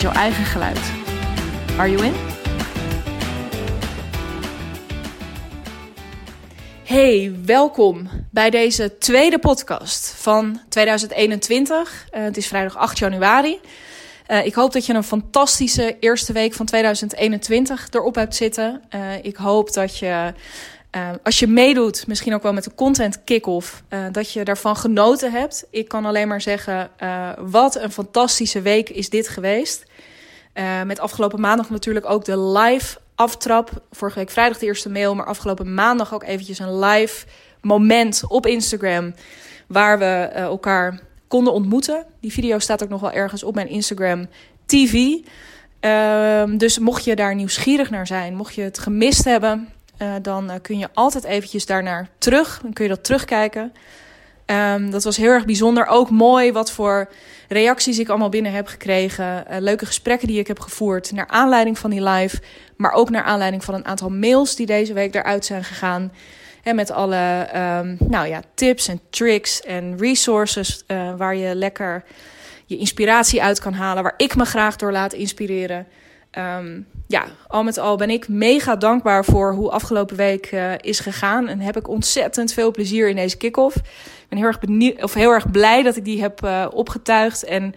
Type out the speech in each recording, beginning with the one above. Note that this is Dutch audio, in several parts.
jouw eigen geluid. Are you in? Hey, welkom bij deze tweede podcast van 2021. Uh, het is vrijdag 8 januari. Uh, ik hoop dat je een fantastische eerste week van 2021 erop hebt zitten. Uh, ik hoop dat je, als je meedoet, misschien ook wel met de content kick-off, dat je daarvan genoten hebt. Ik kan alleen maar zeggen, wat een fantastische week is dit geweest. met afgelopen maandag natuurlijk ook de live aftrap. Vorige week vrijdag de eerste mail, maar afgelopen maandag ook eventjes een live moment op Instagram. Waar we elkaar konden ontmoeten. Die video staat ook nog wel ergens op mijn Instagram TV. Uh, dus mocht je daar nieuwsgierig naar zijn, mocht je het gemist hebben, uh, dan kun je altijd eventjes daarnaar terug. Dan kun je dat terugkijken. Um, dat was heel erg bijzonder. Ook mooi wat voor reacties ik allemaal binnen heb gekregen. Uh, leuke gesprekken die ik heb gevoerd naar aanleiding van die live. Maar ook naar aanleiding van een aantal mails die deze week eruit zijn gegaan. En met alle um, nou ja, tips en tricks en resources waar je lekker je inspiratie uit kan halen. Waar ik me graag door laat inspireren. Um, ja, al met al ben ik mega dankbaar voor hoe afgelopen week uh, is gegaan. En heb ik ontzettend veel plezier in deze kick-off. Ik ben heel erg, of heel erg blij dat ik die heb uh, opgetuigd. En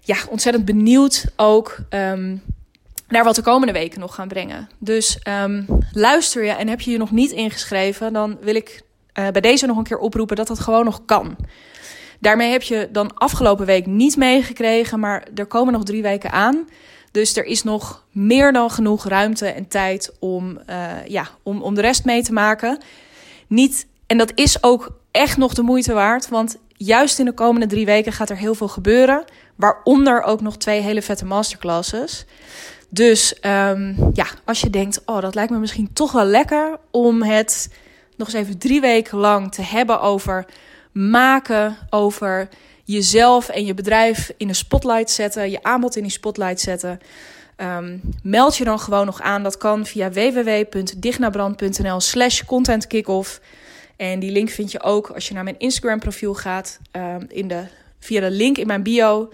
ja, ontzettend benieuwd ook um, naar wat de komende weken nog gaan brengen. Dus um, luister je en heb je je nog niet ingeschreven, dan wil ik uh, bij deze nog een keer oproepen dat dat gewoon nog kan. Daarmee heb je dan afgelopen week niet meegekregen, maar er komen nog drie weken aan. Dus er is nog meer dan genoeg ruimte en tijd om, uh, ja, om, om de rest mee te maken. Niet, en dat is ook echt nog de moeite waard, want juist in de komende drie weken gaat er heel veel gebeuren. Waaronder ook nog twee hele vette masterclasses. Dus um, ja, als je denkt, oh, dat lijkt me misschien toch wel lekker om het nog eens even drie weken lang te hebben over maken, over jezelf en je bedrijf in de spotlight zetten, je aanbod in die spotlight zetten. Um, meld je dan gewoon nog aan. Dat kan via www.dignabrand.nl slash contentkickoff. En die link vind je ook als je naar mijn Instagram profiel gaat. Um, in de, via de link in mijn bio.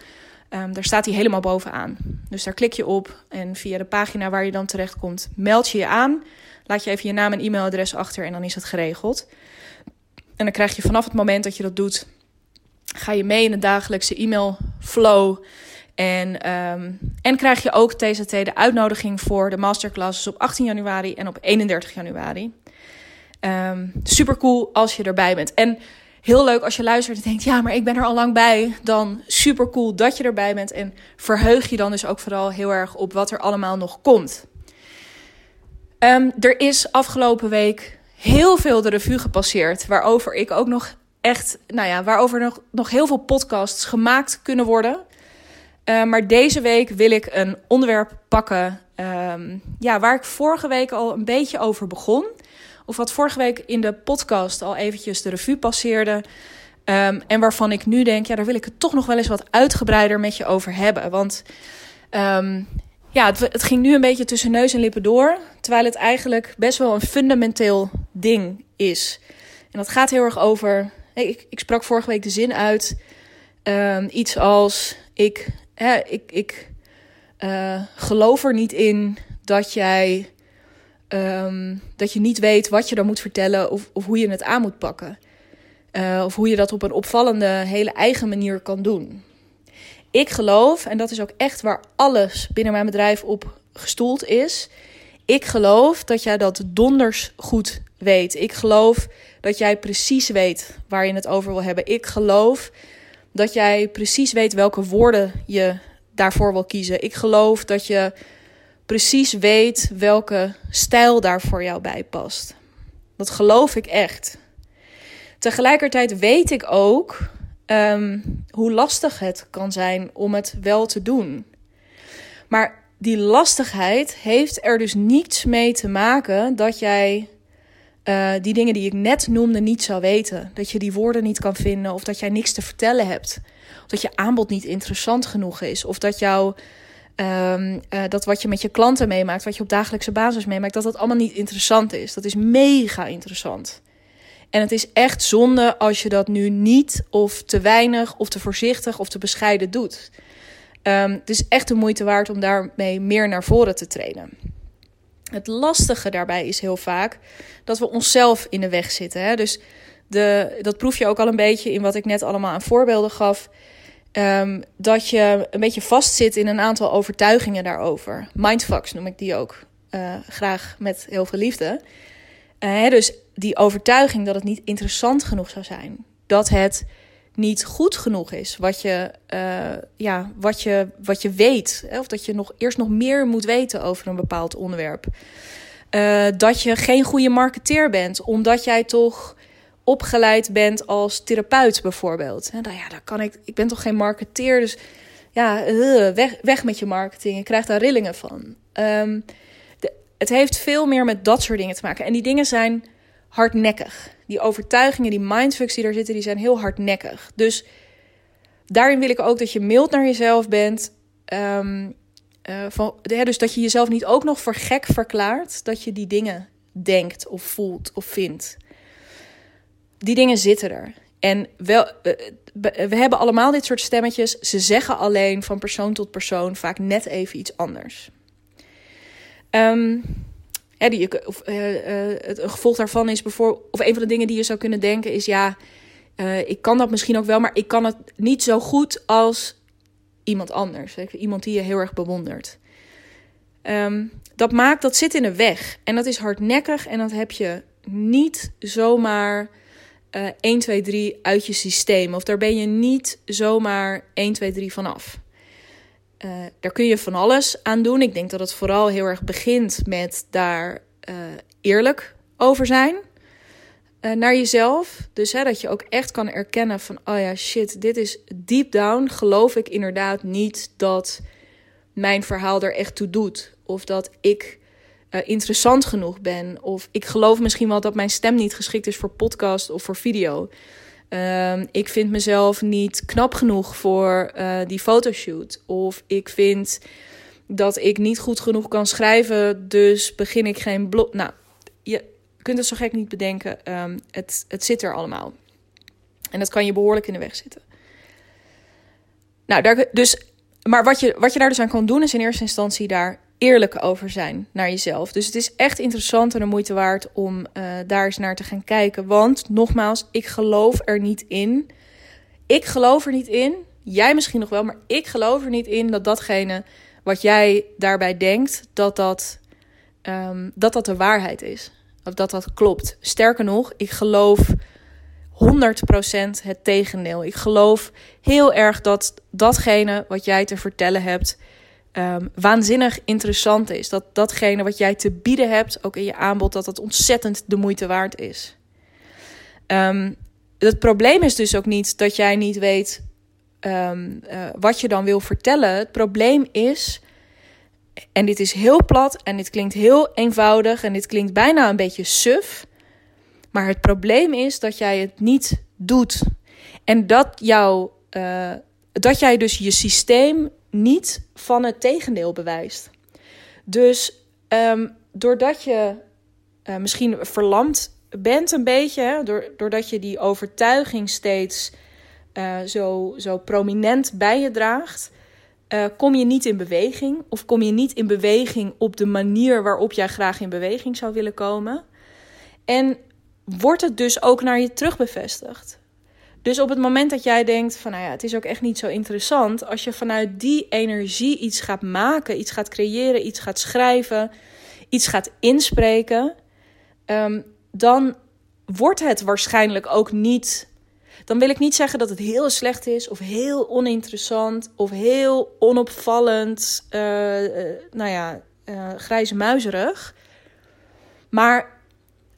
Um, daar staat hij helemaal bovenaan. Dus daar klik je op en via de pagina waar je dan terecht komt, meld je je aan. Laat je even je naam en e-mailadres achter en dan is het geregeld. En dan krijg je vanaf het moment dat je dat doet, ga je mee in de dagelijkse e-mail flow. En, um, en krijg je ook TZT de uitnodiging voor de masterclasses op 18 januari en op 31 januari. Um, super cool als je erbij bent. En heel leuk als je luistert en denkt: ja, maar ik ben er al lang bij. Dan super cool dat je erbij bent. En verheug je dan dus ook vooral heel erg op wat er allemaal nog komt. Um, er is afgelopen week heel veel de revue gepasseerd. Waarover ik ook nog echt, nou ja, waarover nog, nog heel veel podcasts gemaakt kunnen worden. Uh, maar deze week wil ik een onderwerp pakken. Um, ja, waar ik vorige week al een beetje over begon. Of wat vorige week in de podcast al eventjes de revue passeerde. Um, en waarvan ik nu denk, ja, daar wil ik het toch nog wel eens wat uitgebreider met je over hebben. Want um, ja, het, het, ging nu een beetje tussen neus en lippen door. Terwijl het eigenlijk best wel een fundamenteel ding is. En dat gaat heel erg over. Ik, ik sprak vorige week de zin uit. Um, iets als: Ik, hè, ik, ik uh, geloof er niet in dat jij Um, dat je niet weet wat je dan moet vertellen of, of hoe je het aan moet pakken. Uh, of hoe je dat op een opvallende, hele eigen manier kan doen. Ik geloof, en dat is ook echt waar alles binnen mijn bedrijf op gestoeld is. Ik geloof dat jij dat donders goed weet. Ik geloof dat jij precies weet waar je het over wil hebben. Ik geloof dat jij precies weet welke woorden je daarvoor wil kiezen. Ik geloof dat je precies weet welke stijl daar voor jou bij past. Dat geloof ik echt. Tegelijkertijd weet ik ook um, hoe lastig het kan zijn om het wel te doen. Maar die lastigheid heeft er dus niets mee te maken dat jij uh, die dingen die ik net noemde niet zou weten. Dat je die woorden niet kan vinden of dat jij niks te vertellen hebt. Of dat je aanbod niet interessant genoeg is. Of dat jouw um, uh, dat wat je met je klanten meemaakt, wat je op dagelijkse basis meemaakt, dat dat allemaal niet interessant is. Dat is mega interessant. En het is echt zonde als je dat nu niet of te weinig of te voorzichtig of te bescheiden doet. Um, het is echt de moeite waard om daarmee meer naar voren te trainen. Het lastige daarbij is heel vaak dat we onszelf in de weg zitten. Hè? Dus de, dat proef je ook al een beetje in wat ik net allemaal aan voorbeelden gaf. Um, dat je een beetje vastzit in een aantal overtuigingen daarover. Mindfucks noem ik die ook uh, graag met heel veel liefde. Uh, dus die overtuiging dat het niet interessant genoeg zou zijn. Dat het niet goed genoeg is wat je, uh, ja, wat je, wat je weet. Hè? Of dat je nog, eerst nog meer moet weten over een bepaald onderwerp. Uh, dat je geen goede marketeer bent, omdat jij toch opgeleid bent als therapeut bijvoorbeeld. En nou ja, daar kan ik, ik ben toch geen marketeer, dus ja, uh, weg, weg met je marketing. Je krijgt daar rillingen van. Um, de, het heeft veel meer met dat soort dingen te maken. En die dingen zijn hardnekkig. Die overtuigingen, die mindfucks die daar zitten, die zijn heel hardnekkig. Dus daarin wil ik ook dat je mild naar jezelf bent. Van, ja, dus dat je jezelf niet ook nog voor gek verklaart dat je die dingen denkt of voelt of vindt. Die dingen zitten er. En wel, uh, we hebben allemaal dit soort stemmetjes. Ze zeggen alleen van persoon tot persoon vaak net even iets anders. Um, ja, die, of, uh, uh, het gevolg daarvan is bijvoorbeeld, of een van de dingen die je zou kunnen denken is: ja, uh, ik kan dat misschien ook wel, maar ik kan het niet zo goed als iemand anders. Iemand die je heel erg bewondert. Um, dat maakt, dat zit in de weg. En dat is hardnekkig en dat heb je niet zomaar uh, 1, 2, 3 uit je systeem. Of daar ben je niet zomaar 1, 2, 3 vanaf. Uh, daar kun je van alles aan doen. Ik denk dat het vooral heel erg begint met daar uh, eerlijk over zijn. Uh, naar jezelf. Dus hè, dat je ook echt kan erkennen van... oh ja, shit, dit is deep down... geloof ik inderdaad niet dat mijn verhaal er echt toe doet. Of dat ik interessant genoeg ben. Of ik geloof misschien wel dat mijn stem niet geschikt is voor podcast of voor video... Um, ik vind mezelf niet knap genoeg voor uh, die fotoshoot. Of ik vind dat ik niet goed genoeg kan schrijven, dus begin ik geen blog. Nou, je kunt het zo gek niet bedenken. Um, het, het zit er allemaal. En dat kan je behoorlijk in de weg zitten. Nou, daar, dus, maar wat je, wat je daar dus aan kan doen, is in eerste instantie daar eerlijk over zijn naar jezelf. Dus het is echt interessant en de moeite waard om uh, daar eens naar te gaan kijken. Want nogmaals, ik geloof er niet in. Ik geloof er niet in. Jij misschien nog wel, maar ik geloof er niet in dat datgene wat jij daarbij denkt, dat dat, um, dat, dat de waarheid is. Of dat dat klopt. Sterker nog, ik geloof 100% het tegendeel. Ik geloof heel erg dat datgene wat jij te vertellen hebt um, waanzinnig interessant is. Dat datgene wat jij te bieden hebt, ook in je aanbod, dat dat ontzettend de moeite waard is. Um, het probleem is dus ook niet dat jij niet weet um, uh, wat je dan wil vertellen. Het probleem is, en dit is heel plat en dit klinkt heel eenvoudig en dit klinkt bijna een beetje suf. Maar het probleem is dat jij het niet doet. En dat, jou, uh, dat jij dus je systeem niet van het tegendeel bewijst. Dus um, doordat je uh, misschien verlamd bent een beetje, hè, doordat je die overtuiging steeds uh, zo, zo prominent bij je draagt, uh, kom je niet in beweging. Of kom je niet in beweging op de manier waarop jij graag in beweging zou willen komen. En wordt het dus ook naar je terug bevestigd. Dus op het moment dat jij denkt van nou ja, het is ook echt niet zo interessant, als je vanuit die energie iets gaat maken, iets gaat creëren, iets gaat schrijven, iets gaat inspreken, um, dan wordt het waarschijnlijk ook niet. Dan wil ik niet zeggen dat het heel slecht is, of heel oninteressant, of heel onopvallend, uh, uh, nou ja, uh, grijze muizerig. Maar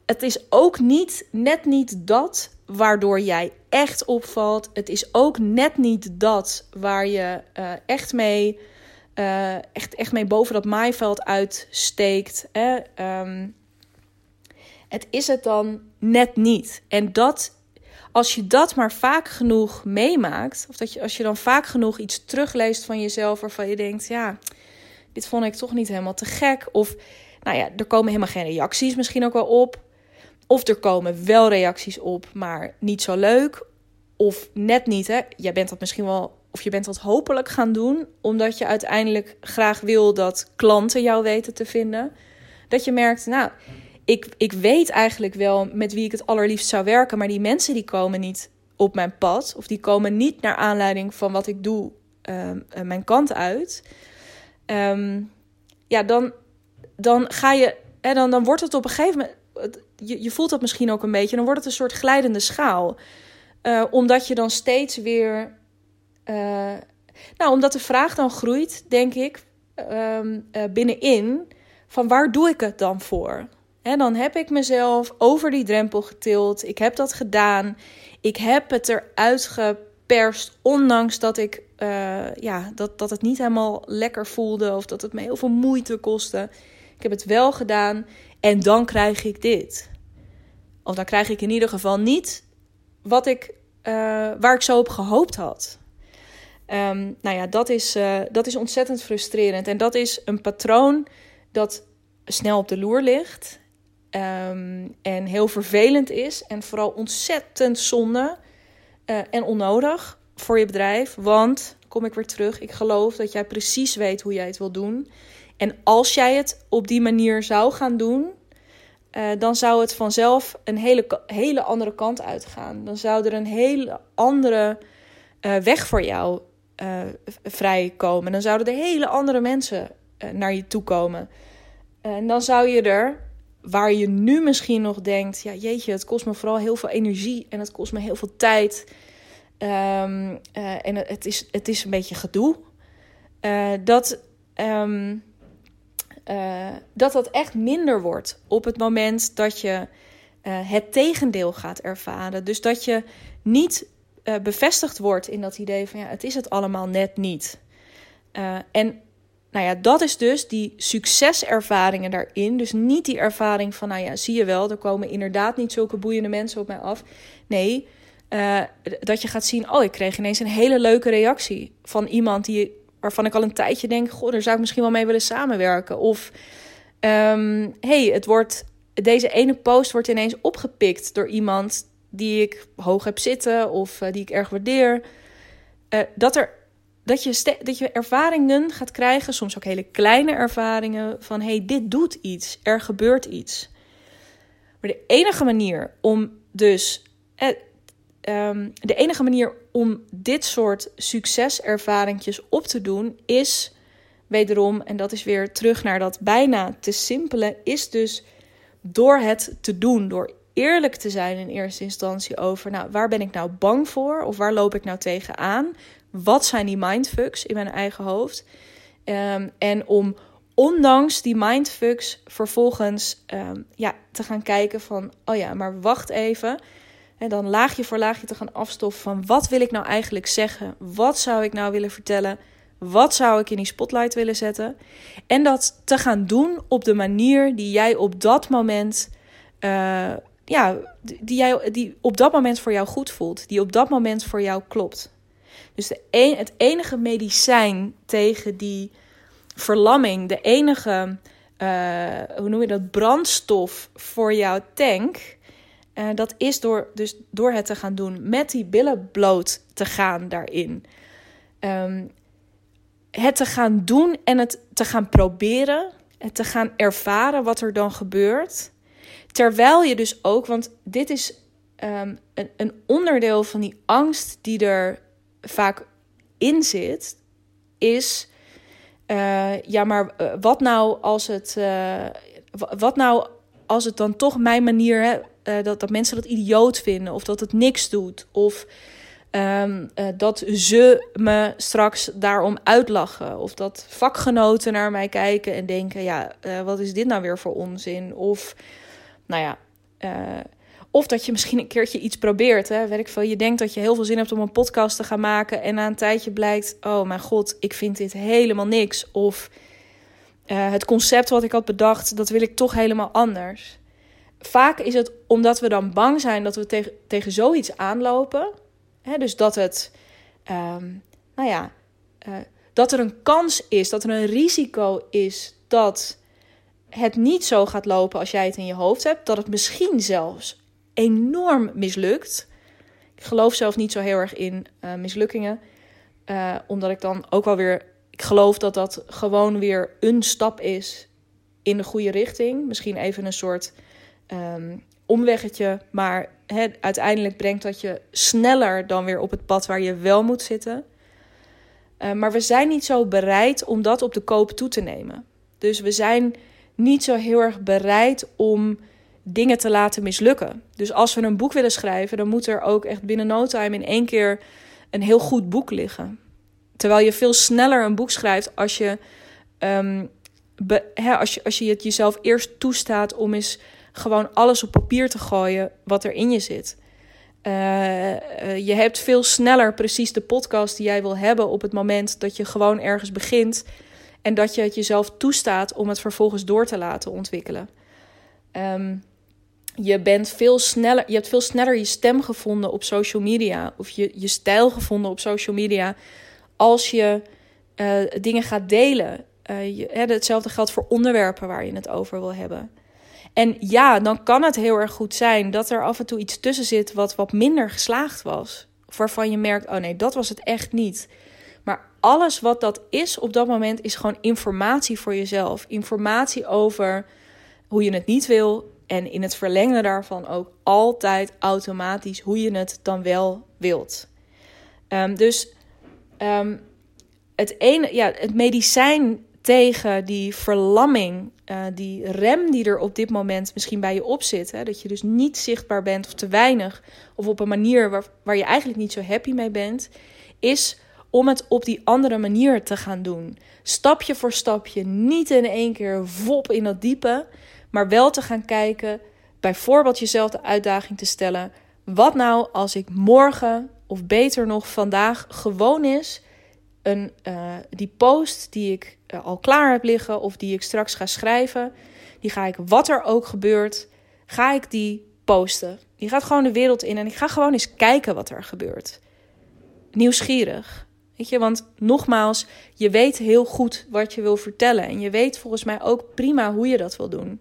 het is ook niet, net niet dat waardoor jij echt opvalt. Het is ook net niet dat waar je uh, echt mee uh, echt, echt mee boven dat maaiveld uitsteekt. Hè? Ehm, het is het dan net niet. En dat, als je dat maar vaak genoeg meemaakt, of dat je, als je dan vaak genoeg iets terugleest van jezelf waarvan je denkt, ja, dit vond ik toch niet helemaal te gek. Of nou ja, er komen helemaal geen reacties misschien ook wel op. Of er komen wel reacties op, maar niet zo leuk. Of net niet, hè. Jij bent dat misschien wel, of je bent dat hopelijk gaan doen, omdat je uiteindelijk graag wil dat klanten jou weten te vinden. Dat je merkt, nou, ik, ik weet eigenlijk wel met wie ik het allerliefst zou werken, maar die mensen die komen niet op mijn pad. Of die komen niet naar aanleiding van wat ik doe ehm, eh, mijn kant uit. Ehm, ja, dan, dan ga je. En dan, dan wordt het op een gegeven moment. Je, je voelt dat misschien ook een beetje. Dan wordt het een soort glijdende schaal. Uh, omdat je dan steeds weer. Uh, nou, omdat de vraag dan groeit, denk ik, um, uh, binnenin. Van waar doe ik het dan voor? En dan heb ik mezelf over die drempel getild. Ik heb dat gedaan. Ik heb het eruit geperst. Ondanks dat, ik, ja, dat, dat het niet helemaal lekker voelde. Of dat het me heel veel moeite kostte. Ik heb het wel gedaan. En dan krijg ik dit. Of dan krijg ik in ieder geval niet wat ik, uh, waar ik zo op gehoopt had. Um, nou ja, dat is, uh, dat is ontzettend frustrerend. En dat is een patroon dat snel op de loer ligt. Um, en heel vervelend is. En vooral ontzettend zonde uh, en onnodig voor je bedrijf. Want, kom ik weer terug, ik geloof dat jij precies weet hoe jij het wil doen. En als jij het op die manier zou gaan doen, uh, dan zou het vanzelf een hele, hele andere kant uitgaan. Dan zou er een hele andere uh, weg voor jou vrijkomen. Dan zouden er hele andere mensen naar je toe komen. En dan zou je er waar je nu misschien nog denkt: ja, jeetje, het kost me vooral heel veel energie en het kost me heel veel tijd. Uh, en het is, het is een beetje gedoe. Uh, dat, um, uh, dat dat echt minder wordt op het moment dat je het tegendeel gaat ervaren. Dus dat je niet bevestigd wordt in dat idee van ja, het is het allemaal net niet. en nou ja, dat is dus die succeservaringen daarin. Dus niet die ervaring van, nou ja, zie je wel, er komen inderdaad niet zulke boeiende mensen op mij af. Nee, dat je gaat zien, oh, ik kreeg ineens een hele leuke reactie van iemand die, waarvan ik al een tijdje denk, goh, daar zou ik misschien wel mee willen samenwerken. Of, um, hey, het wordt, deze ene post wordt ineens opgepikt door iemand die ik hoog heb zitten of uh, die ik erg waardeer. Uh, dat er dat je, dat je ervaringen gaat krijgen, soms ook hele kleine ervaringen, van hey, dit doet iets, er gebeurt iets. Maar de enige manier om dus, eh, um, de enige manier om dit soort succeservaringjes op te doen, is wederom, en dat is weer terug naar dat bijna te simpele, is dus door het te doen, door eerlijk te zijn in eerste instantie over, nou, waar ben ik nou bang voor of waar loop ik nou tegenaan? Wat zijn die mindfucks in mijn eigen hoofd? Um, en om ondanks die mindfucks vervolgens um, ja, te gaan kijken van, oh ja, maar wacht even. En dan laagje voor laagje te gaan afstoffen van wat wil ik nou eigenlijk zeggen? Wat zou ik nou willen vertellen? Wat zou ik in die spotlight willen zetten? En dat te gaan doen op de manier die jij op dat moment, uh, ja, die jij die op dat moment voor jou goed voelt, die op dat moment voor jou klopt. Dus de het enige medicijn tegen die verlamming, de enige, uh, hoe noem je dat, brandstof voor jouw tank, uh, dat is door, dus door het te gaan doen, met die billen bloot te gaan daarin. Um, het te gaan doen en het te gaan proberen, het te gaan ervaren wat er dan gebeurt. Terwijl je dus ook, want dit is um, een, een onderdeel van die angst die er vaak in zit, is. Uh, ja, maar uh, wat nou als het. Wat nou als het dan toch mijn manier. Hè, dat, dat mensen dat idioot vinden. Of dat het niks doet. Of um, dat ze me straks daarom uitlachen. Of dat vakgenoten naar mij kijken en denken: ja, wat is dit nou weer voor onzin? Of nou ja. Of dat je misschien een keertje iets probeert. Hè? Weet ik veel. Je denkt dat je heel veel zin hebt om een podcast te gaan maken. En na een tijdje blijkt: oh mijn god, ik vind dit helemaal niks. Of het concept wat ik had bedacht, dat wil ik toch helemaal anders. Vaak is het omdat we dan bang zijn dat we tegen, tegen zoiets aanlopen. Hè? Dus dat het, um, nou ja, uh, dat er een kans is, dat er een risico is dat het niet zo gaat lopen als jij het in je hoofd hebt. Dat het misschien zelfs enorm mislukt. Ik geloof zelf niet zo heel erg in uh, mislukkingen. Uh, omdat ik dan ook wel weer. Ik geloof dat dat gewoon weer een stap is in de goede richting. Misschien even een soort um, omweggetje. Maar uiteindelijk brengt dat je sneller dan weer op het pad waar je wel moet zitten. Uh, maar we zijn niet zo bereid om dat op de koop toe te nemen. Dus we zijn niet zo heel erg bereid om dingen te laten mislukken. Dus als we een boek willen schrijven, dan moet er ook echt binnen no time in één keer een heel goed boek liggen. Terwijl je veel sneller een boek schrijft als je, hè, als je, als je het jezelf eerst toestaat om eens gewoon alles op papier te gooien wat er in je zit. Uh, uh, je hebt veel sneller precies de podcast die jij wil hebben op het moment dat je gewoon ergens begint en dat je het jezelf toestaat om het vervolgens door te laten ontwikkelen. Um, je, bent veel sneller, je hebt veel sneller je stem gevonden op social media. Of je, je stijl gevonden op social media. Als je uh, dingen gaat delen. Je, hetzelfde geldt voor onderwerpen waar je het over wil hebben. En ja, dan kan het heel erg goed zijn dat er af en toe iets tussen zit wat wat minder geslaagd was. Waarvan je merkt, oh nee, dat was het echt niet. Maar alles wat dat is op dat moment is gewoon informatie voor jezelf. Informatie over hoe je het niet wil. En in het verlengen daarvan ook altijd automatisch hoe je het dan wel wilt. Um, dus um, het, ene, ja, het medicijn tegen die verlamming, uh, die rem die er op dit moment misschien bij je op zit. Hè, dat je dus niet zichtbaar bent of te weinig. Of op een manier waar, waar je eigenlijk niet zo happy mee bent. Is om het op die andere manier te gaan doen. Stapje voor stapje, niet in één keer vop in dat diepe, maar wel te gaan kijken, bijvoorbeeld jezelf de uitdaging te stellen: wat nou als ik morgen of beter nog vandaag gewoon is uh, die post die ik uh, al klaar heb liggen of die ik straks ga schrijven, die ga ik wat er ook gebeurt, ga ik die posten. Die gaat gewoon de wereld in en ik ga gewoon eens kijken wat er gebeurt. Nieuwsgierig. Weet je, want nogmaals, je weet heel goed wat je wil vertellen. En je weet volgens mij ook prima hoe je dat wil doen.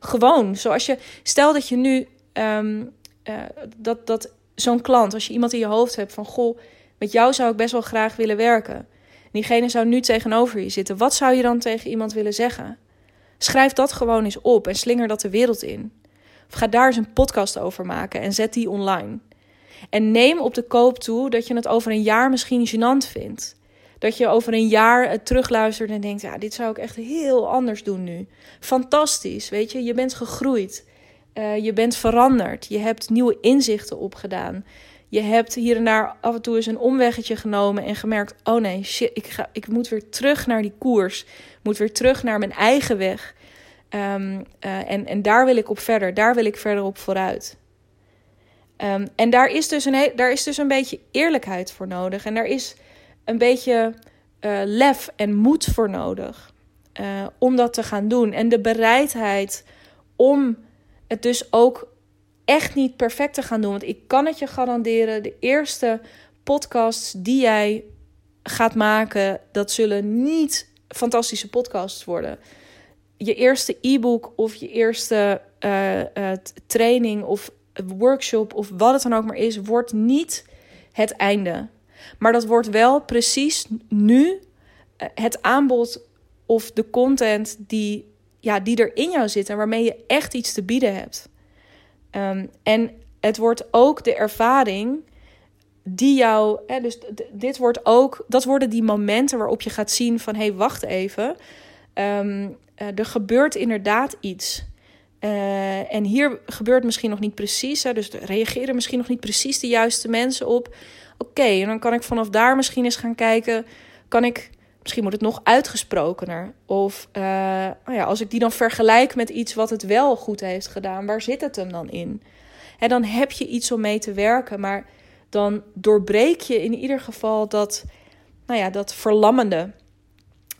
Gewoon, zoals je. Stel dat je nu. Um, uh, dat, dat zo'n klant, als je iemand in je hoofd hebt van. Goh, met jou zou ik best wel graag willen werken. En diegene zou nu tegenover je zitten. Wat zou je dan tegen iemand willen zeggen? Schrijf dat gewoon eens op en slinger dat de wereld in. Of ga daar eens een podcast over maken en zet die online. En neem op de koop toe dat je het over een jaar misschien gênant vindt. Dat je over een jaar het terugluistert en denkt: ja, dit zou ik echt heel anders doen nu. Fantastisch, weet je, je bent gegroeid. Uh, je bent veranderd. Je hebt nieuwe inzichten opgedaan. Je hebt hier en daar af en toe eens een omweggetje genomen en gemerkt: oh nee, shit, ik, ga, ik moet weer terug naar die koers. Ik moet weer terug naar mijn eigen weg. Um, uh, en, en daar wil ik op verder. Daar wil ik verder op vooruit. Um, en daar is, dus een daar is dus een beetje eerlijkheid voor nodig. En daar is een beetje uh, lef en moed voor nodig. Uh, om dat te gaan doen. En de bereidheid om het dus ook echt niet perfect te gaan doen. Want ik kan het je garanderen: de eerste podcasts die jij gaat maken, dat zullen niet fantastische podcasts worden. Je eerste e-book of je eerste uh, uh, training of workshop of wat het dan ook maar is, wordt niet het einde. Maar dat wordt wel precies nu eh, het aanbod of de content die, ja, die er in jou zit en waarmee je echt iets te bieden hebt. Um, en het wordt ook de ervaring die jou, dus dit wordt ook, dat worden die momenten waarop je gaat zien van, hé, hey, wacht even, um, er gebeurt inderdaad iets. Uh, en hier gebeurt misschien nog niet precies, hè, dus er reageren misschien nog niet precies de juiste mensen op. Oké, en dan kan ik vanaf daar misschien eens gaan kijken, kan ik, misschien moet het nog uitgesprokener. Of uh, nou ja, als ik die dan vergelijk met iets wat het wel goed heeft gedaan, waar zit het hem dan in? En dan heb je iets om mee te werken, maar dan doorbreek je in ieder geval dat, nou ja, dat verlammende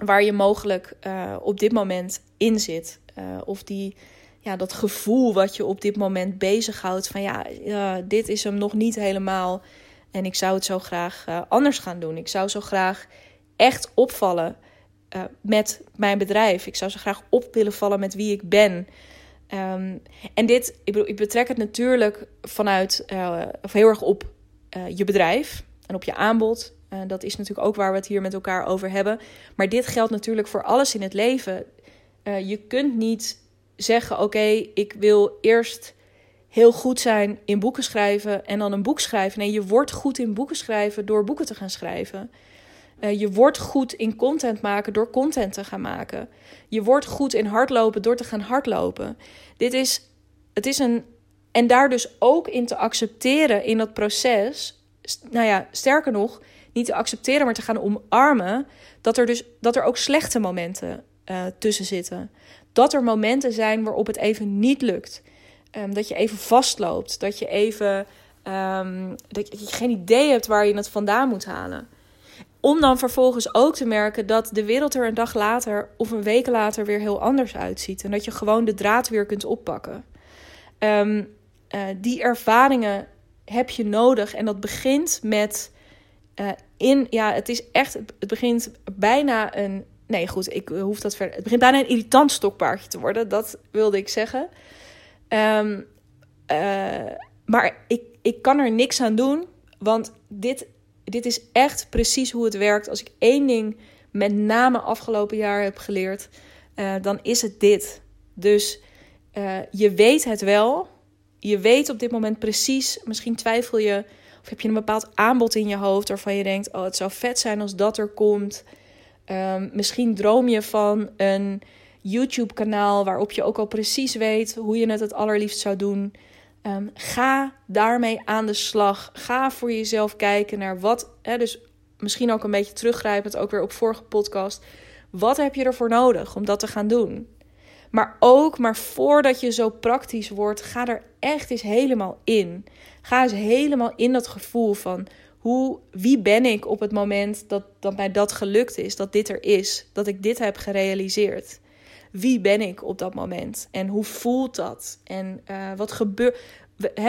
waar je mogelijk uh, op dit moment in zit. Uh, of die, ja, dat gevoel wat je op dit moment bezighoudt van ja, dit is hem nog niet helemaal. En ik zou het zo graag anders gaan doen. Ik zou zo graag echt opvallen met mijn bedrijf. Ik zou zo graag op willen vallen met wie ik ben. Um, en dit, ik, bedoel, ik betrek het natuurlijk vanuit, of heel erg op je bedrijf en op je aanbod dat is natuurlijk ook waar we het hier met elkaar over hebben. Maar dit geldt natuurlijk voor alles in het leven. Je kunt niet zeggen: Oké, ik wil eerst heel goed zijn in boeken schrijven en dan een boek schrijven. Nee, je wordt goed in boeken schrijven door boeken te gaan schrijven. Uh, je wordt goed in content maken door content te gaan maken. Je wordt goed in hardlopen door te gaan hardlopen. Dit is, het is een. En daar dus ook in te accepteren in dat proces. Nou ja, sterker nog, niet te accepteren, maar te gaan omarmen. Dat er dus dat er ook slechte momenten uh, tussen zitten. Dat er momenten zijn waarop het even niet lukt. Um, dat je even vastloopt. Dat je even. Um, dat je geen idee hebt waar je het vandaan moet halen. Om dan vervolgens ook te merken dat de wereld er een dag later of een week later weer heel anders uitziet. En dat je gewoon de draad weer kunt oppakken. Um, uh, die ervaringen heb je nodig. En dat begint met uh, in, ja, het is echt, het begint bijna een, nee goed, ik hoef dat verder, het begint bijna een irritant stokpaardje te worden, dat wilde ik zeggen. Um, uh, maar ik, ik kan er niks aan doen, want dit, dit is echt precies hoe het werkt. Als ik één ding met name afgelopen jaar heb geleerd, uh, dan is het dit. Dus je weet het wel, je weet op dit moment precies, misschien twijfel je of heb je een bepaald aanbod in je hoofd waarvan je denkt: oh, het zou vet zijn als dat er komt. Um, misschien droom je van een YouTube-kanaal waarop je ook al precies weet hoe je het het allerliefst zou doen. Um, ga daarmee aan de slag. Ga voor jezelf kijken naar wat. Hè, dus misschien ook een beetje teruggrijpend, ook weer op vorige podcast. Wat heb je ervoor nodig om dat te gaan doen? Maar ook, maar voordat je zo praktisch wordt, ga er echt eens helemaal in. Ga eens helemaal in dat gevoel van hoe, wie ben ik op het moment dat, dat mij dat gelukt is, dat dit er is, dat ik dit heb gerealiseerd. Wie ben ik op dat moment en hoe voelt dat? En uh, wat gebeurt,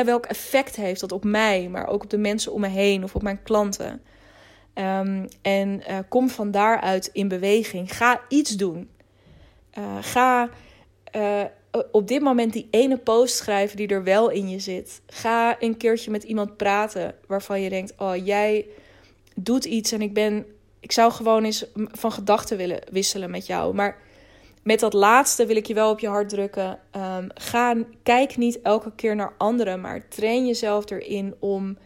welk effect heeft dat op mij, maar ook op de mensen om me heen of op mijn klanten? Um, en uh, kom van daaruit in beweging. Ga iets doen. Uh, ga op dit moment die ene post schrijven die er wel in je zit. Ga een keertje met iemand praten waarvan je denkt: Oh, jij doet iets en ik ben. Ik zou gewoon eens van gedachten willen wisselen met jou. Maar met dat laatste wil ik je wel op je hart drukken. Um, ga, kijk niet elke keer naar anderen, maar train jezelf erin om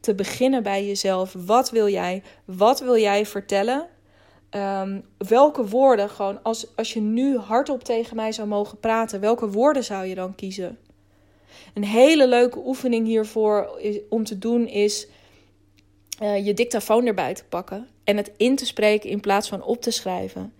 te beginnen bij jezelf. Wat wil jij? Wat wil jij vertellen? Um, welke woorden, gewoon als, als je nu hardop tegen mij zou mogen praten, welke woorden zou je dan kiezen? Een hele leuke oefening hiervoor om te doen is uh, je dictafoon erbij te pakken en het in te spreken in plaats van op te schrijven.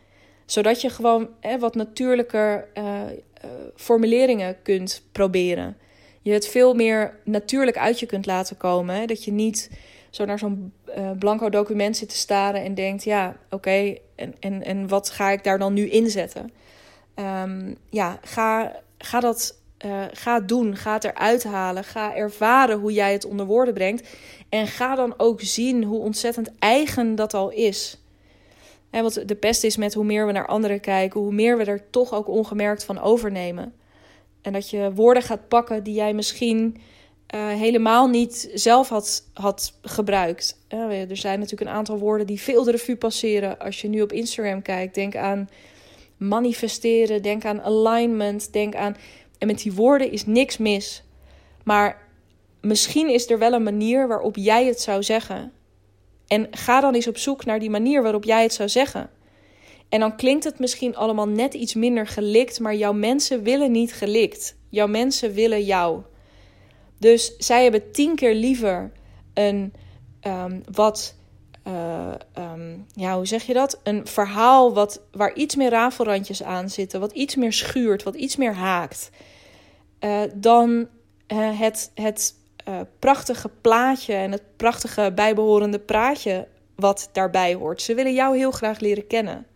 Zodat je gewoon eh, wat natuurlijker uh, uh, formuleringen kunt proberen. Je het veel meer natuurlijk uit je kunt laten komen. Hè? Dat je niet zo naar zo'n uh, blanco document zit te staren en denkt: ja, oké, en, en, en wat ga ik daar dan nu inzetten? Um, ja, ga, ga dat uh, ga doen. Ga het eruit halen. Ga ervaren hoe jij het onder woorden brengt. En ga dan ook zien hoe ontzettend eigen dat al is. Wat de pest is met hoe meer we naar anderen kijken, hoe meer we er toch ook ongemerkt van overnemen. En dat je woorden gaat pakken die jij misschien uh, helemaal niet zelf had, had gebruikt. Er zijn natuurlijk een aantal woorden die veel de revue passeren. Als je nu op Instagram kijkt, denk aan manifesteren, denk aan alignment, denk aan. En met die woorden is niks mis. Maar misschien is er wel een manier waarop jij het zou zeggen. En ga dan eens op zoek naar die manier waarop jij het zou zeggen. En dan klinkt het misschien allemaal net iets minder gelikt, maar jouw mensen willen niet gelikt. Jouw mensen willen jou. Dus zij hebben tien keer liever een um, wat. Uh, um, ja, hoe zeg je dat? Een verhaal wat, waar iets meer rafelrandjes aan zitten, wat iets meer schuurt, wat iets meer haakt. Uh, dan uh, het, het uh, prachtige plaatje en het prachtige bijbehorende praatje wat daarbij hoort. Ze willen jou heel graag leren kennen.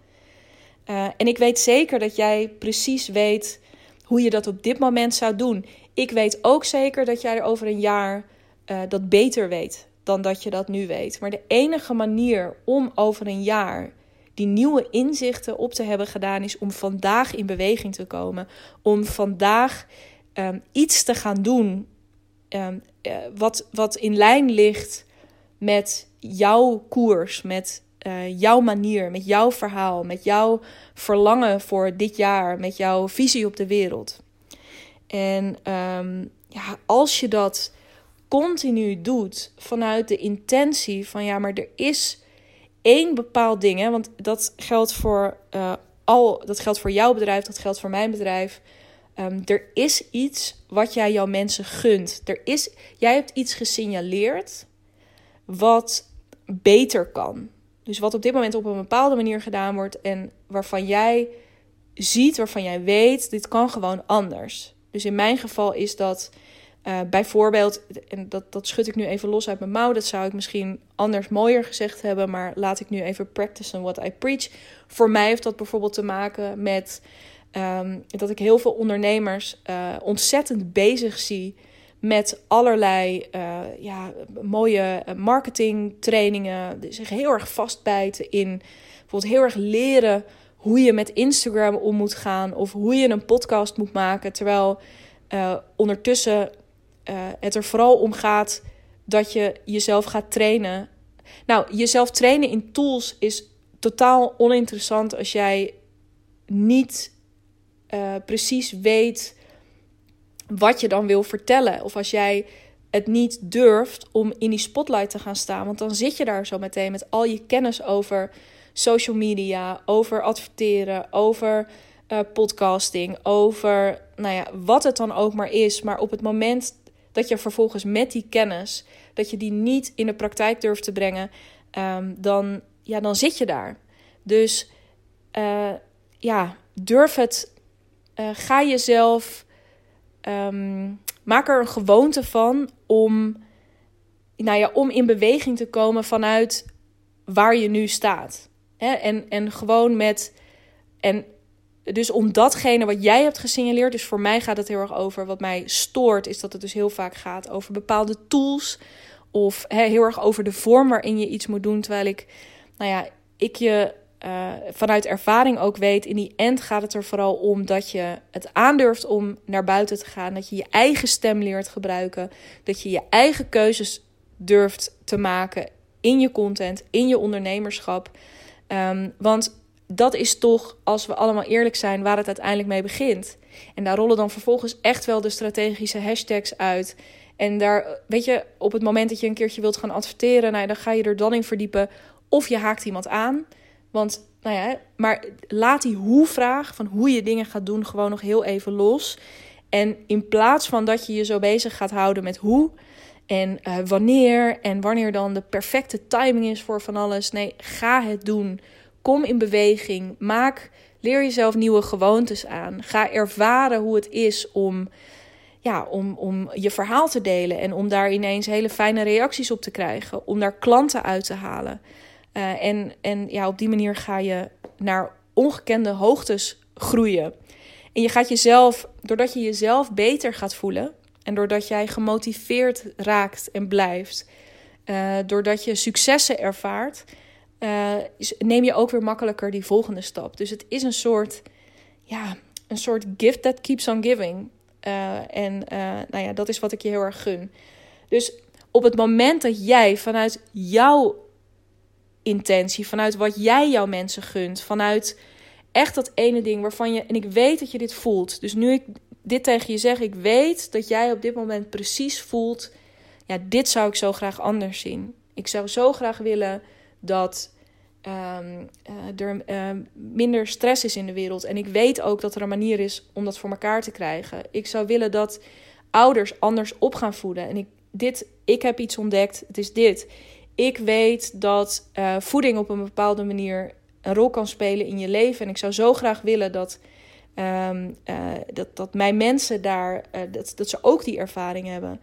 Uh, en ik weet zeker dat jij precies weet hoe je dat op dit moment zou doen. Ik weet ook zeker dat jij er over een jaar uh, dat beter weet dan dat je dat nu weet. Maar de enige manier om over een jaar die nieuwe inzichten op te hebben gedaan, is om vandaag in beweging te komen. Om vandaag um, iets te gaan doen um, uh, wat, wat in lijn ligt met jouw koers, met uh, jouw manier, met jouw verhaal, met jouw verlangen voor dit jaar, met jouw visie op de wereld. En um, ja, als je dat continu doet vanuit de intentie van ja, maar er is één bepaald ding, hè, want dat geldt voor uh, al, dat geldt voor jouw bedrijf, dat geldt voor mijn bedrijf. Um, er is iets wat jij jouw mensen gunt. Er is, jij hebt iets gesignaleerd wat beter kan. Dus wat op dit moment op een bepaalde manier gedaan wordt en waarvan jij ziet, waarvan jij weet, dit kan gewoon anders. Dus in mijn geval is dat uh, bijvoorbeeld, en dat, dat schud ik nu even los uit mijn mouw, dat zou ik misschien anders mooier gezegd hebben, maar laat ik nu even practicen what I preach. Voor mij heeft dat bijvoorbeeld te maken met um, dat ik heel veel ondernemers uh, ontzettend bezig zie met allerlei uh, ja, mooie marketingtrainingen. Die zich heel erg vastbijten in bijvoorbeeld heel erg leren hoe je met Instagram om moet gaan of hoe je een podcast moet maken. Terwijl ondertussen het er vooral om gaat dat je jezelf gaat trainen. Nou, jezelf trainen in tools is totaal oninteressant als jij niet uh, precies weet wat je dan wil vertellen. Of als jij het niet durft om in die spotlight te gaan staan. Want dan zit je daar zo meteen met al je kennis over social media, over adverteren, over uh, podcasting, over nou ja, wat het dan ook maar is. Maar op het moment dat je vervolgens met die kennis, dat je die niet in de praktijk durft te brengen, um, dan, ja, dan zit je daar. Dus uh, ja, durf het. Uh, ga jezelf um, maak er een gewoonte van om, nou ja, om in beweging te komen vanuit waar je nu staat. Hè? En, en gewoon met. En dus om datgene wat jij hebt gesignaleerd, dus voor mij gaat het heel erg over. Wat mij stoort, is dat het dus heel vaak gaat over bepaalde tools. Of hè, heel erg over de vorm waarin je iets moet doen. Terwijl ik, nou ja, ik je uh, vanuit ervaring ook weet, in die end gaat het er vooral om dat je het aandurft om naar buiten te gaan. Dat je je eigen stem leert gebruiken. Dat je je eigen keuzes durft te maken in je content, in je ondernemerschap. Um, want dat is toch, als we allemaal eerlijk zijn, waar het uiteindelijk mee begint. En daar rollen dan vervolgens echt wel de strategische hashtags uit. En daar, weet je, op het moment dat je een keertje wilt gaan adverteren, nou, dan ga je er dan in verdiepen. Of je haakt iemand aan. Want, nou ja, maar laat die hoe-vraag van hoe je dingen gaat doen gewoon nog heel even los. En in plaats van dat je je zo bezig gaat houden met hoe en uh, wanneer en wanneer dan de perfecte timing is voor van alles. Nee, ga het doen. Kom in beweging. Maak, leer jezelf nieuwe gewoontes aan. Ga ervaren hoe het is om, ja, om, om je verhaal te delen en om daar ineens hele fijne reacties op te krijgen. Om daar klanten uit te halen. Uh, en, en ja, op die manier ga je naar ongekende hoogtes groeien. En je gaat jezelf, doordat je jezelf beter gaat voelen en doordat jij gemotiveerd raakt en blijft, uh, doordat je successen ervaart, uh, neem je ook weer makkelijker die volgende stap. Dus het is een soort, ja, een soort gift that keeps on giving. en nou ja, dat is wat ik je heel erg gun. Dus op het moment dat jij vanuit jouw intentie, vanuit wat jij jouw mensen gunt, vanuit echt dat ene ding waarvan je, en ik weet dat je dit voelt. Dus nu ik dit tegen je zeg, ik weet dat jij op dit moment precies voelt, ja, dit zou ik zo graag anders zien. Ik zou zo graag willen dat um, uh, er uh, minder stress is in de wereld. En ik weet ook dat er een manier is om dat voor elkaar te krijgen. Ik zou willen dat ouders anders op gaan voeden. En ik, dit, ik heb iets ontdekt, het is dit. Ik weet dat uh, voeding op een bepaalde manier een rol kan spelen in je leven. En ik zou zo graag willen dat Ehm, dat, dat mijn mensen daar, dat, dat ze ook die ervaring hebben.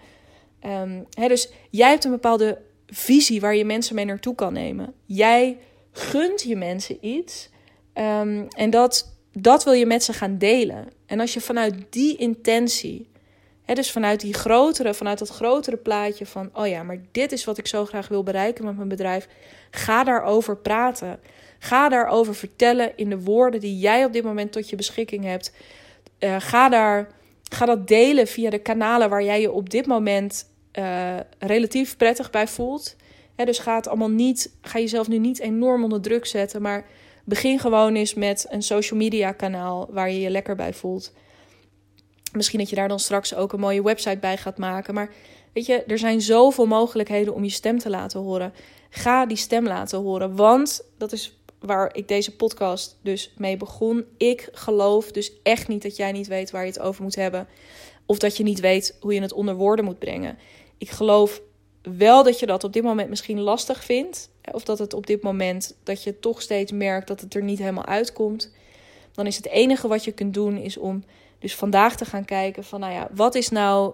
Um, hè, dus jij hebt een bepaalde visie waar je mensen mee naartoe kan nemen. Jij gunt je mensen iets ehm, en dat, dat wil je met ze gaan delen. En als je vanuit die intentie, dus vanuit die grotere, vanuit dat grotere plaatje van, oh ja, maar dit is wat ik zo graag wil bereiken met mijn bedrijf, ga daarover praten. Ga daarover vertellen in de woorden die jij op dit moment tot je beschikking hebt. Uh, ga, daar, ga dat delen via de kanalen waar jij je op dit moment uh, relatief prettig bij voelt. dus ga het allemaal niet, ga jezelf nu niet enorm onder druk zetten, maar begin gewoon eens met een social media kanaal waar je je lekker bij voelt. Misschien dat je daar dan straks ook een mooie website bij gaat maken, maar weet je, er zijn zoveel mogelijkheden om je stem te laten horen. Ga die stem laten horen, want dat is waar ik deze podcast dus mee begon. Ik geloof dus echt niet dat jij niet weet waar je het over moet hebben. Of dat je niet weet hoe je het onder woorden moet brengen. Ik geloof wel dat je dat op dit moment misschien lastig vindt. Of dat het op dit moment dat je toch steeds merkt dat het er niet helemaal uitkomt. Dan is het enige wat je kunt doen is om dus vandaag te gaan kijken van nou ja, wat is nou,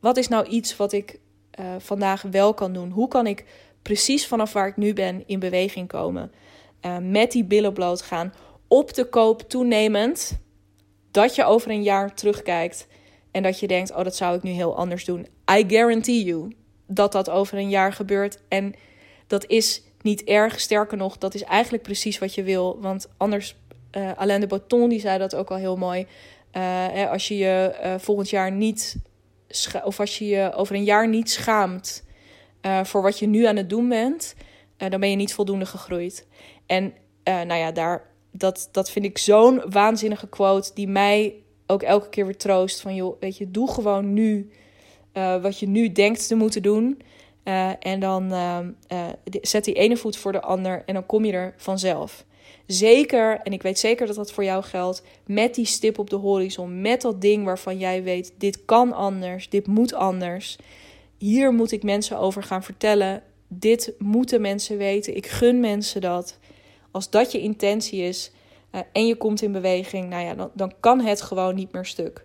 wat is nou iets wat ik uh, vandaag wel kan doen? Hoe kan ik precies vanaf waar ik nu ben in beweging komen? Uh, met die billen bloot gaan. Op de koop toenemend. Dat je over een jaar terugkijkt en dat je denkt, oh, dat zou ik nu heel anders doen. I guarantee you dat dat over een jaar gebeurt. En dat is niet erg. Sterker nog, dat is eigenlijk precies wat je wil. Want anders, uh, Alain de Botton die zei dat ook al heel mooi. Uh, als je je uh, volgend jaar niet, of als je je over een jaar niet schaamt voor wat je nu aan het doen bent, dan ben je niet voldoende gegroeid. En nou ja, daar, dat, dat vind ik zo'n waanzinnige quote die mij ook elke keer weer troost van joh, weet je, doe gewoon nu wat je nu denkt te moeten doen. En dan zet die ene voet voor de ander en dan kom je er vanzelf. Zeker, en ik weet zeker dat dat voor jou geldt, met die stip op de horizon, met dat ding waarvan jij weet, dit kan anders, dit moet anders. Hier moet ik mensen over gaan vertellen. Dit moeten mensen weten. Ik gun mensen dat. Als dat je intentie is, uh, en je komt in beweging, nou ja, dan, dan kan het gewoon niet meer stuk.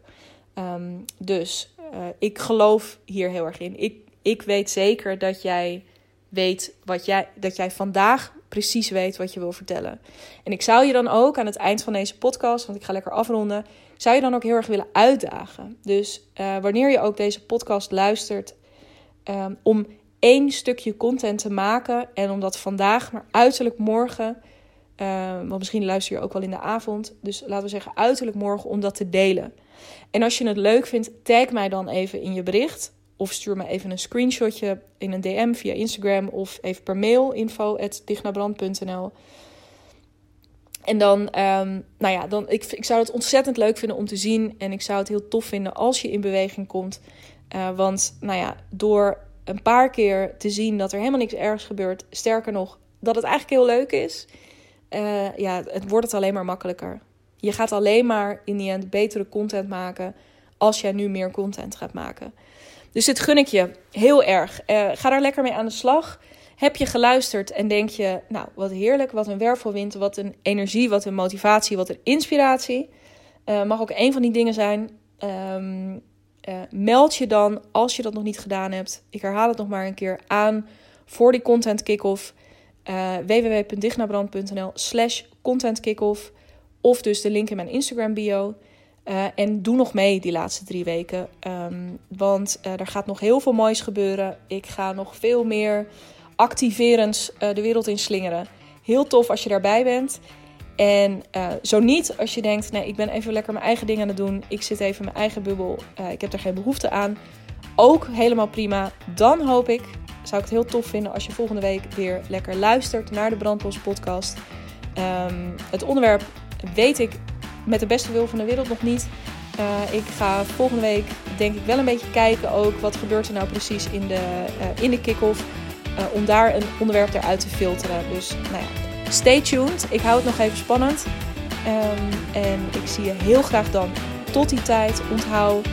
Um, dus uh, ik geloof hier heel erg in. Ik, ik weet zeker dat jij weet wat jij, dat jij vandaag precies weet wat je wil vertellen. En ik zou je dan ook aan het eind van deze podcast, want ik ga lekker afronden, zou je dan ook heel erg willen uitdagen. Dus uh, wanneer je ook deze podcast luistert, um, om één stukje content te maken en om dat vandaag, maar uiterlijk morgen uh, want misschien luister je ook wel in de avond. Dus laten we zeggen uiterlijk morgen om dat te delen. En als je het leuk vindt, tag mij dan even in je bericht. Of stuur me even een screenshotje in een DM via Instagram of even per mail info.dignabrand.nl. En dan, um, nou ja, dan, ik, ik zou het ontzettend leuk vinden om te zien. En ik zou het heel tof vinden als je in beweging komt. Uh, want, nou ja, door een paar keer te zien dat er helemaal niks ergs gebeurt. Sterker nog, dat het eigenlijk heel leuk is uh, ja, het wordt het alleen maar makkelijker. Je gaat alleen maar in die end betere content maken als jij nu meer content gaat maken. Dus dit gun ik je heel erg. Uh, ga daar lekker mee aan de slag. Heb je geluisterd en denk je, nou wat heerlijk, wat een wervelwind, wat een energie, wat een motivatie, wat een inspiratie. Uh, mag ook een van die dingen zijn. Um, uh, meld je dan, als je dat nog niet gedaan hebt, ik herhaal het nog maar een keer, aan voor die content kick-off www.dignabrand.nl slash contentkickoff. Of dus de link in mijn Instagram bio. Uh, en doe nog mee die laatste drie weken. Um, want uh, er gaat nog heel veel moois gebeuren. Ik ga nog veel meer activerends uh, de wereld in slingeren. Heel tof als je daarbij bent. En zo niet als je denkt, nee, ik ben even lekker mijn eigen dingen aan het doen. Ik zit even in mijn eigen bubbel. ik heb er geen behoefte aan. Ook helemaal prima. Dan hoop ik zou ik het heel tof vinden als je volgende week weer lekker luistert naar de Brandlos podcast. Um, het onderwerp weet ik met de beste wil van de wereld nog niet. Uh, ik ga volgende week denk ik wel een beetje kijken ook wat gebeurt er nou precies in de, uh, in de kick-off. Uh, om daar een onderwerp eruit te filteren. Dus nou ja, stay tuned. Ik hou het nog even spannend. Um, en ik zie je heel graag dan. Tot die tijd. Onthoud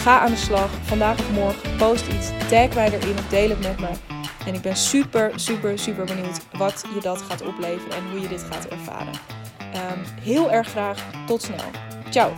Ga aan de slag, vandaag of morgen. Post iets, tag mij erin of deel het met me. En ik ben super, super, super benieuwd wat je dat gaat opleveren en hoe je dit gaat ervaren. Um, heel erg graag. Tot snel. Ciao.